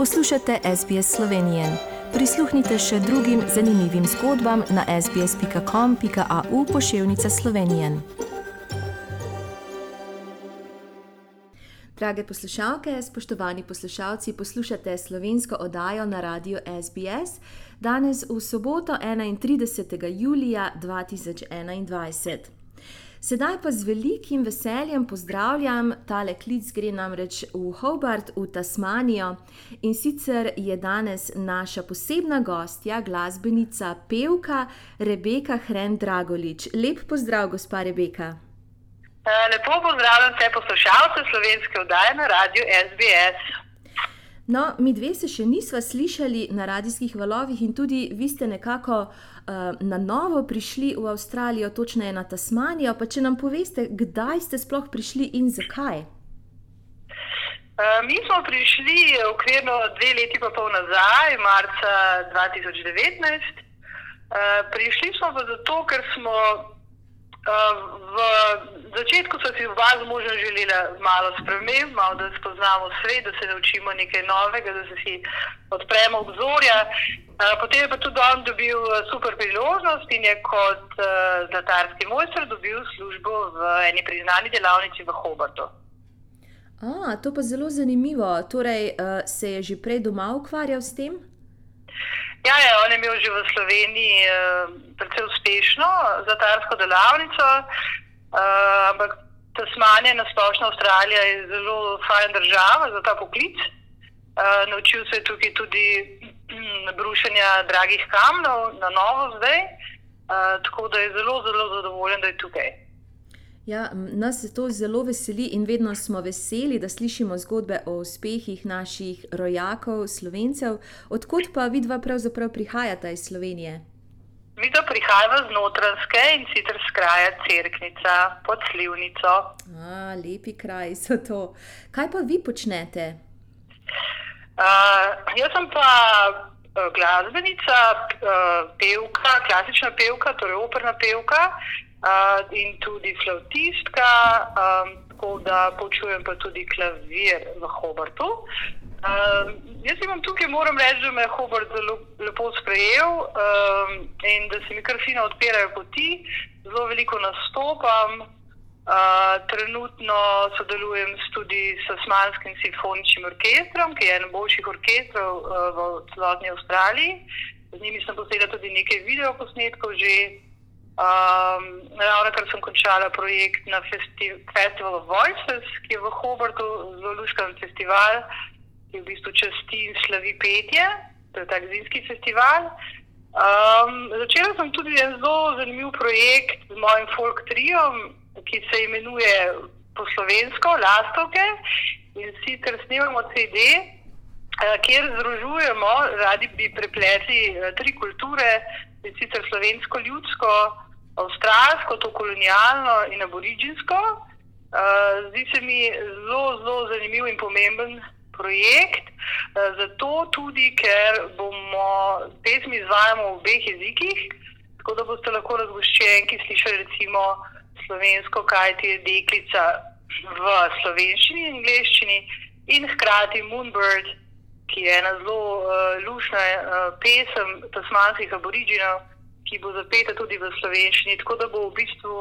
Poslušate SBS Slovenije. Prisluhnite še drugim zanimivim zgodbam na sbsp.com.au pošiljka Slovenije. Drage poslušalke, spoštovani poslušalci, poslušate slovensko oddajo na radiju SBS danes v soboto 31. julija 2021. Sedaj pa z velikim veseljem pozdravljam, tale klic gre namreč v Hobart, v Tasmanijo in sicer je danes naša posebna gostja, glasbenica, pevka Rebeka Hren Dragolič. Lep pozdrav, gospa Rebeka. Eh, lepo pozdravljam vse poslušalce slovenske oddaje na radiju SBS. No, mi dve se še nismo slišali na radijskih valovih, in tudi vi ste nekako uh, na novo prišli v Avstralijo, točneje na Tasmanijo. Pa če nam poveste, kdaj ste sploh prišli in zakaj? Uh, mi smo prišli okvirno dve leti pa pol nazaj, marca 2019. Uh, prišli smo pa zato, ker smo v začetku so si oba z možem želela malo spremeniti, malo da spoznamo svet, da se naučimo nekaj novega, da se si odpremo obzorja. Potem je pa tudi on dobil super priložnost in je kot zlatarski mojster dobil službo v eni priznani delavnici v Hobartu. A, to pa zelo zanimivo. Torej, se je že prej doma ukvarjal s tem? Ja, ja, on je imel že v Sloveniji uh, precej uspešno zatarsko delavnico, uh, ampak Tasmanija, na splošno Avstralija, je zelo fajn država za ta poklic. Uh, naučil se je tukaj tudi hm, brušenja dragih kamnov na novo zdaj, uh, tako da je zelo, zelo zadovoljen, da je tukaj. Ja, nas to zelo veseli in vedno smo veseli, da slišimo zgodbe o uspehih naših rojakov, slovencev. Odkud pa vidva pravzaprav prihajata iz Slovenije? Vidva prihajava z notranske in sicer z kraja Cerknica pod Slivnico. A, lepi kraj so to. Kaj pa vi počnete? Uh, jaz sem pa glasbenica, pevka, klasična pevka, torej operna pevka uh, in tudi flautistka, um, tako da počujem pa tudi klavir v Hobartu. Uh, jaz imam tukaj, moram reči, da me je Hobart zelo lepo sprejel um, in da se mi kar fino odpirajo poti, zelo veliko nastopam. Uh, trenutno sodelujem tudi s Smanskim simfoničnim orkestrom, ki je eden boljših orkestrov uh, v celotni Avstraliji. Z njimi sem posnela tudi nekaj videoposnetkov že. Um, ravno kar sem končala projekt na festi Festival of Voices, ki je v Hobartu, zelo luškan festival, ki v bistvu časti in slavi petje, to je ta zimski festival. Um, začela sem tudi en zelo zanimiv projekt z mojim folk triom, ki se imenuje po slovensko Lastovke in sicer snemamo CD, uh, kjer združujemo, radi bi prepletli uh, tri kulture, in sicer slovensko, ljudsko, avstralsko, to kolonialno in aboriginsko. Uh, zdi se mi zelo, zelo zanimiv in pomemben projekt, uh, zato tudi, ker bomo pesmi izvajali v obeh jezikih, tako da boste lahko razgoščeni, ki slišali recimo slovensko, kaj ti je deklica v slovenščini in angliščini, in hkrati Moonbird, ki je ena zelo uh, lušna uh, pesem tasmanskih aboriginov ki bo zapeta tudi v slovenščini, tako da bo v bistvu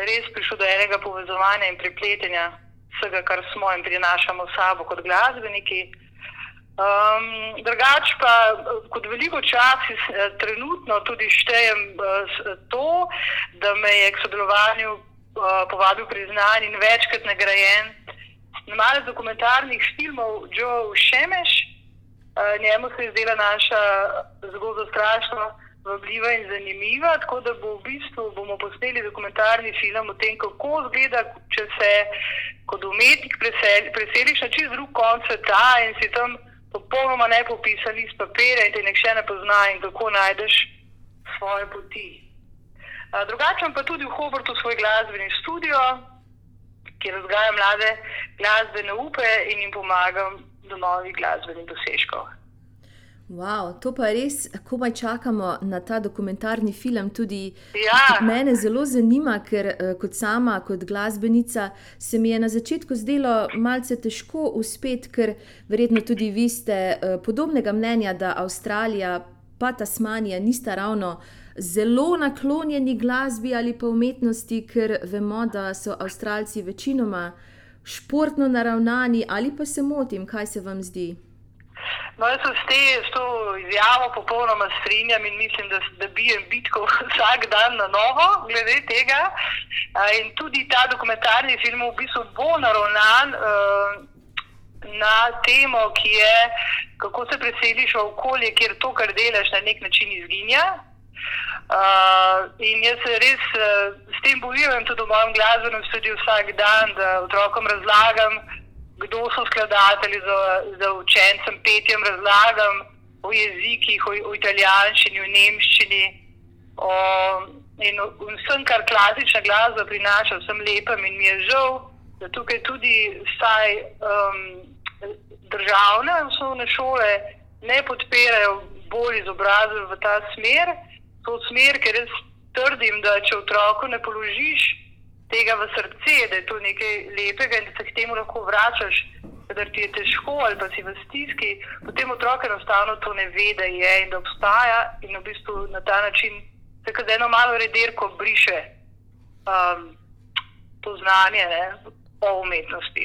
res prišlo do enega povezovanja in prepletenja vsega, kar smo in prinašamo sabo kot glasbeniki. Um, drugač pa, kot veliko časa, eh, trenutno tudi štejem uh, to, da me je k sodelovanju uh, povabil priznan in večkrat nagrajen na malce dokumentarnih filmov Joe Šemeš. Uh, njemu se je zdela naša zgodba strašna vabljiva in zanimiva. Tako da bo v bistvu bomo posneli dokumentarni film o tem, kako izgleda, če se kot umetnik preseliš na čist drug konc sveta in si tam popolnoma ne popisan iz papirja in te nekše ne pozna in kako najdeš svoje poti. Drugače pa tudi v Hobartu svoj glasbeni studio, kjer vzgajam mlade glasbene upe in jim pomagam do novih glasbenih dosežkov. Wow, to pa res, komaj čakamo na ta dokumentarni film. Tudi Ja. mene zelo zanima, ker eh, kot sama, kot glasbenica, se mi je na začetku zdelo malce težko uspeti, ker verjetno tudi vi ste eh, podobnega mnenja, da Avstralija pa Tasmanija nista ravno zelo naklonjeni glasbi ali pa umetnosti, ker vemo, da so Avstralci večinoma športno naravnani ali pa se motim, kaj se vam zdi. No, jaz se s, te, s to izjavo popolnoma strinjam in mislim, da, da bijem bitko vsak dan na novo glede tega. In tudi ta dokumentarni film v bistvu bo naravnan uh, na temo, ki je, kako se preseliš v okolje, kjer to, kar delaš, na nek način izginja. Uh, in jaz se res uh, s tem bojujem tudi v mojem glasbenem studiu vsak dan, da otrokom razlagam, kdo so skladatelji za, za učencem, petjem razlagam o jezikih, o, o italijanščini, o nemščini o, in o vsem, kar klasična glasba prinaša, vsem lepem. In mi je žal, da tukaj tudi vsaj um, državne osnovne šole ne podpirajo bolj izobrazbe v ta smer, to smer, ker res trdim, da če otroku ne položiš tega v srce, da je to nekaj lepega in da se k temu lahko vračaš, da ti je težko ali pa si v stiski, potem otrok enostavno to ne ve, da je in da obstaja in v bistvu na ta način se kot eno malo rederko briše um, to znanje ne, o umetnosti.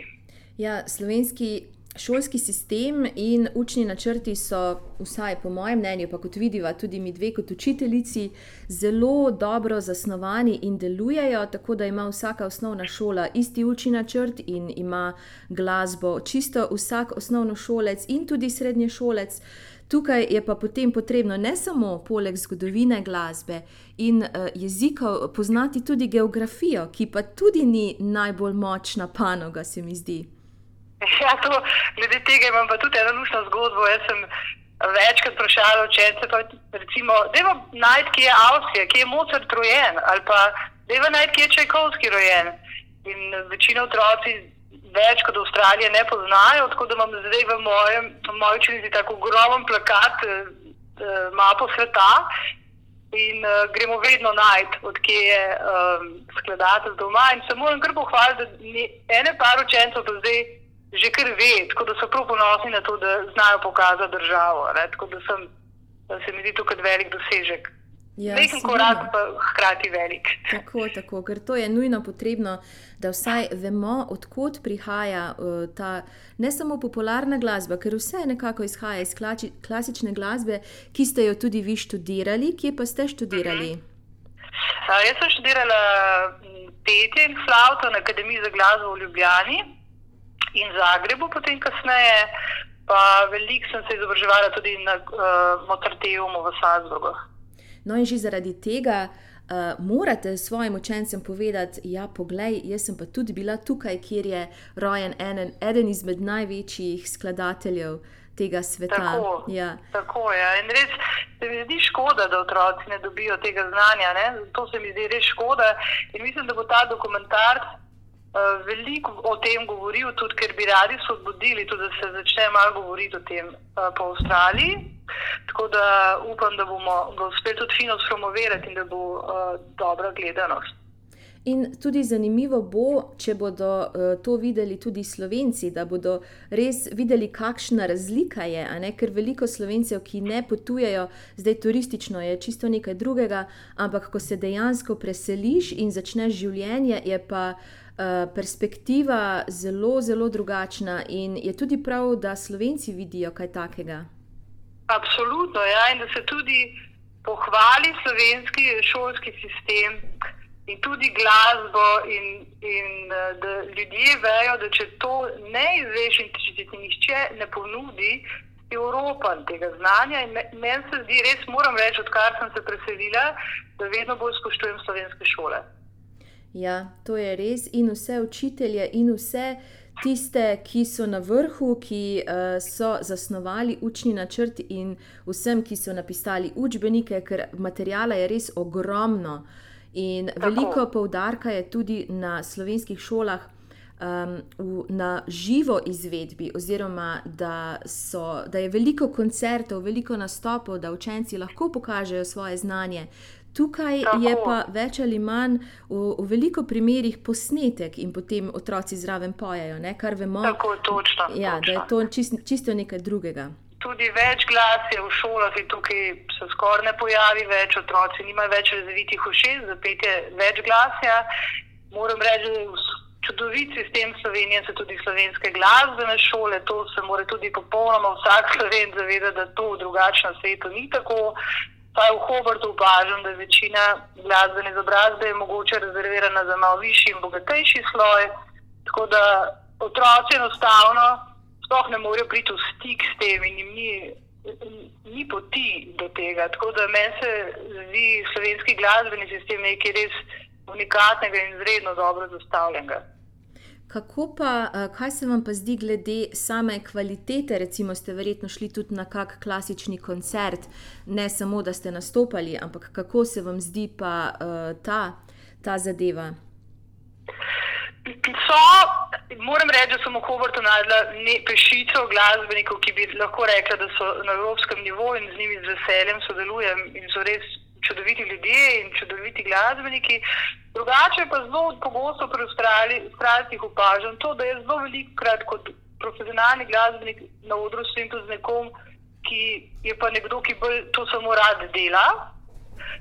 Ja, slovenski šolski sistem in učni načrti so, vsaj po mojem mnenju, pa kot vidiva tudi mi dve kot učiteljici, zelo dobro zasnovani in delujejo, tako da ima vsaka osnovna šola isti učni načrt in ima glasbo čisto vsak osnovnošolec in tudi srednješolec. Tukaj je pa potem potrebno ne samo poleg zgodovine glasbe in uh, jezikov poznati tudi geografijo, ki pa tudi ni najbolj močna panoga, se mi zdi. Ja, to, glede tega imam pa tudi eno lušno zgodbo. Jaz sem večkrat vprašala učence, recimo, da je najti, kje je Avstrija, kje je Mozart rojen, ali pa da je najti, kje je Čajkovski rojen. In večina otroci več kot Avstralije ne poznajo, tako da imam zdaj v mojem, v moji učilnici tako ogromen plakat, eh, mapo sveta. In uh, gremo vedno najti, odkje je um, skladatelj doma. In se moram kar pohvaliti, da ni, ene par učencev pa zdaj že kar ve, tako da so prav ponosni na to, da znajo pokazati državo. Ne? Tako da, sem, da se mi zdi to kot velik dosežek. Ja, sigurno. korak, pa hkrati velik. Tako, tako, ker to je nujno potrebno, da vsaj vemo, odkot prihaja uh, ta ne samo popularna glasba, ker vse nekako izhaja iz klači, klasične glasbe, ki ste jo tudi vi študirali. Kje pa ste študirali? Uh, jaz sem študirala m, petje in flavto na Akademiji za glasbo v Ljubljani in Zagrebu, potem kasneje. Pa veliko sem se izobraževala tudi na uh, Mozarteumu v Salzburgu. No, in že zaradi tega uh, morate svojim učencem povedati, da ja, poglej, jaz sem pa tudi bila tukaj, kjer je rojen enen, eden izmed največjih skladateljev tega sveta. Tako, Ja. tako je. In res se mi zdi škoda, da otroci ne dobijo tega znanja. Ne? To se mi zdi res škoda. In mislim, da bo ta dokumentar veliko o tem govoril, tudi ker bi radi spodbudili, tudi da se začne malo govoriti o tem uh, po Avstraliji. Tako da upam, da bomo ga uspeli tudi fino spromovirati in da bo uh, dobra gledanost. In tudi zanimivo bo, če bodo uh, to videli tudi Slovenci, da bodo res videli, kakšna razlika je. Ker veliko Slovencev, ki ne potujejo, zdaj turistično je čisto nekaj drugega, ampak ko se dejansko preseliš in začneš življenje, je pa uh, perspektiva zelo, zelo drugačna. In je tudi prav, da Slovenci vidijo kaj takega. Absolutno, ja, in da se tudi pohvali slovenski šolski sistem in tudi glasbo, in, in eh, da ljudje vejo, da če to ne izveš in če ti nihče ne ponudi, si Evropan tega znanja. In me- meni se zdi, res moram reči, odkar sem se preselila, da vedno bolj spoštujem slovenske šole. Ja, to je res. In vse učitelje, in vse tiste, ki so na vrhu, ki uh, so zasnovali učni načrt, in vsem, ki so napisali učbenike, ker materijala je res ogromno. In Tako. veliko poudarka je tudi na slovenskih šolah. um, v, na živo izvedbi, oziroma da, so, da je veliko koncertov, veliko nastopov, da učenci lahko pokažejo svoje znanje. Tukaj Tako. je pa več ali manj v, v veliko primerih posnetek in potem otroci zraven pojejo, ne? kar vemo. Tako, točno, ja, točno. da je to čist, čisto nekaj drugega. Tudi več glas je v šolah, in tukaj se skoraj ne pojavi več, otroci nimajo več razvitih ušes, zapet je več glasja. Moram reči, da je čudovit sistem Slovenije, so tudi slovenske glasbene šole, to se mora tudi popolnoma vsak sloven zavedati, da to v drugačnem svetu ni tako. Vsaj v Hobartu opažam, da je večina glasbene izobrazbe mogoče rezervirana za malo višji in bogatejši sloj. Tako da otroci enostavno sploh ne morejo priti v stik s tem in jim ni, ni poti do tega. Tako da meni se zdi slovenski glasbeni sistem nekaj res unikatnega in izredno dobro zastavljenega. Kako pa, eh, kaj se vam pa zdi glede same kvalitete? Recimo, ste verjetno šli tudi na kak klasični koncert, ne samo da ste nastopali, ampak kako se vam zdi pa uh, ta, ta zadeva? So, moram reči, da sem v Hobartu najdla pešico glasbenikov, ki bi lahko rekla, da so na evropskem nivoju in z njimi z veseljem sodelujem in so res čudoviti ljudje in čudoviti glasbeniki. Drugače pa zelo pogosto pri Avstralijcih opažam to, da je zelo velikokrat kot profesionalni glasbenik na odru s tem z nekom, ki je pa nekdo, ki bolj to samo rad dela.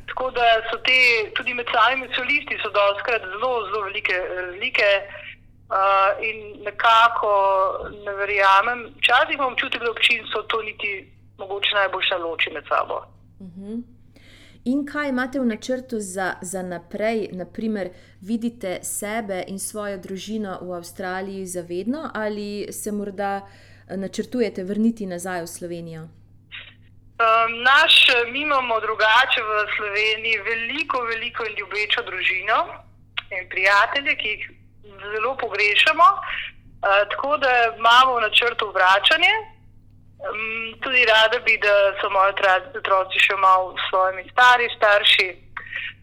Tako da so te tudi med samimi solisti so doskrat zelo, zelo velike razlike. Uh, in nekako ne verjamem, včasih imam občutek, da občinstvo to niti mogoče najboljša loči med sabo. Uh mhm. -huh. In kaj imate v načrtu za, za naprej, naprimer, vidite sebe in svojo družino v Avstraliji zavedno, ali se morda eh, načrtujete vrniti nazaj v Slovenijo? Um, naš, mi imamo drugače v Sloveniji veliko, veliko ljubečo družino in prijatelje, ki jih zelo pogrešamo. Uh, tako da imamo v načrtu vračanje, Um, tudi rada bi, da so moji otroci še malo s svojimi stari starši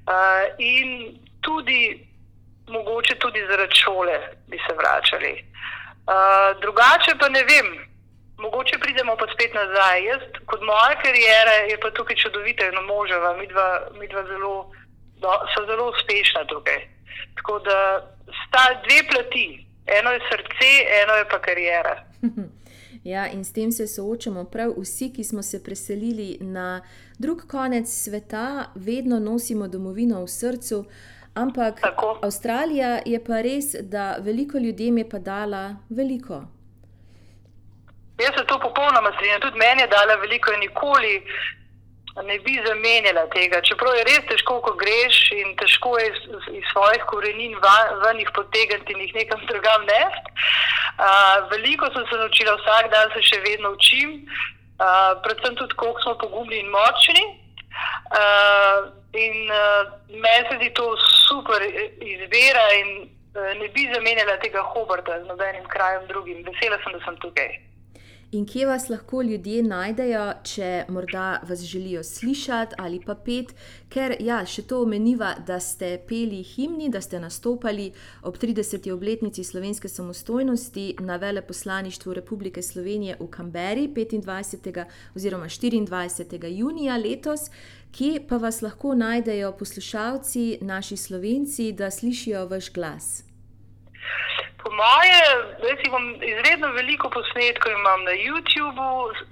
uh, in tudi, mogoče tudi zaradi šole bi se vračali. Uh, drugače pa ne vem, mogoče pridemo pa spet nazaj. Jaz, kot moja karijera, je pa tukaj čudovita in moževa, mi dva, mi dva zelo, do, so zelo uspešna tukaj. Tako da sta dve plati, eno je srce, eno je pa karijera. Ja, in s tem se soočamo prav vsi, ki smo se preselili na drug konec sveta, vedno nosimo domovino v srcu. Ampak Tako. Avstralija je pa res, da veliko ljudem je pa dala veliko. Jaz se to popolnoma strinjam. Tudi meni je dala veliko in nikoli ne bi zamenjala tega. Čeprav je res težko, ko greš in težko je iz, iz svojih korenin ven jih potegniti in jih nekam drugam nest. Uh, veliko sem se naučila, vsak dan se še vedno učim, uh, predvsem tudi, koliko smo pogumni in močni. Uh, in uh, meni se zdi to super izbira in uh, ne bi zamenjala tega Hobarta z nobenim krajem drugim. Vesela sem, da sem tukaj. In kje vas lahko ljudje najdejo, če morda vas želijo slišati ali pa pet, ker ja, še to omeniva, da ste peli himni, da ste nastopali ob 30. obletnici slovenske samostojnosti na veleposlaništvu Republike Slovenije v Kamberi 25. oziroma 24. junija letos. Kje pa vas lahko najdejo poslušalci, naši slovenci, da slišijo vaš glas? Po moje, jaz imam izredno veliko posnetkov, na YouTubu,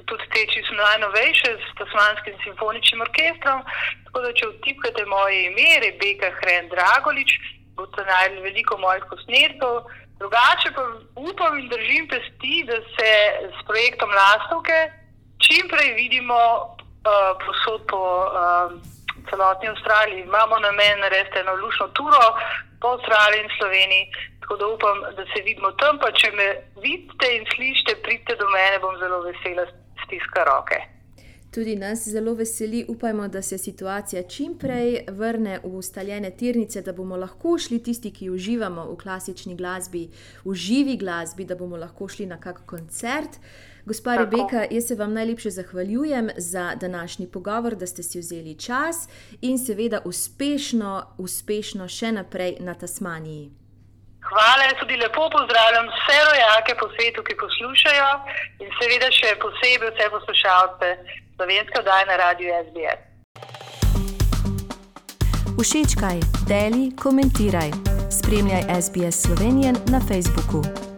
tudi te, ki so najnovejše s Tasmanskim simfoničnim orkestrom. Tako da, če vtipkate moje ime, Rebeka Hren Dragolič, boste najdli veliko mojih posnetkov. Drugače pa upam in držim pesti, da se s projektom Lastovke čim prej vidimo uh, posod po uh, celotni Avstraliji. Imamo namen narediti eno lušno turo po Avstraliji in Sloveniji. Tako da upam, da se vidimo tam, pa če me vidite in slišite, pridite do mene, bom zelo vesela stiska roke. Tudi nas zelo veseli, upajmo, da se situacija čim prej vrne v ustaljene tirnice, da bomo lahko šli tisti, ki uživamo v klasični glasbi, v živi glasbi, da bomo lahko šli na kak koncert. Gospa Tako. Rebeka, jaz se vam najlepše zahvaljujem za današnji pogovor, da ste si vzeli čas in seveda uspešno, uspešno še naprej na Tasmaniji. Hvala, jaz tudi lepo pozdravljam vse rojake po svetu, ki poslušajo in seveda še posebej vse poslušalce slovenske oddaje na radiju SBS. Všečkaj, deli, komentiraj. Spremljaj SBS Slovenijo na Facebooku.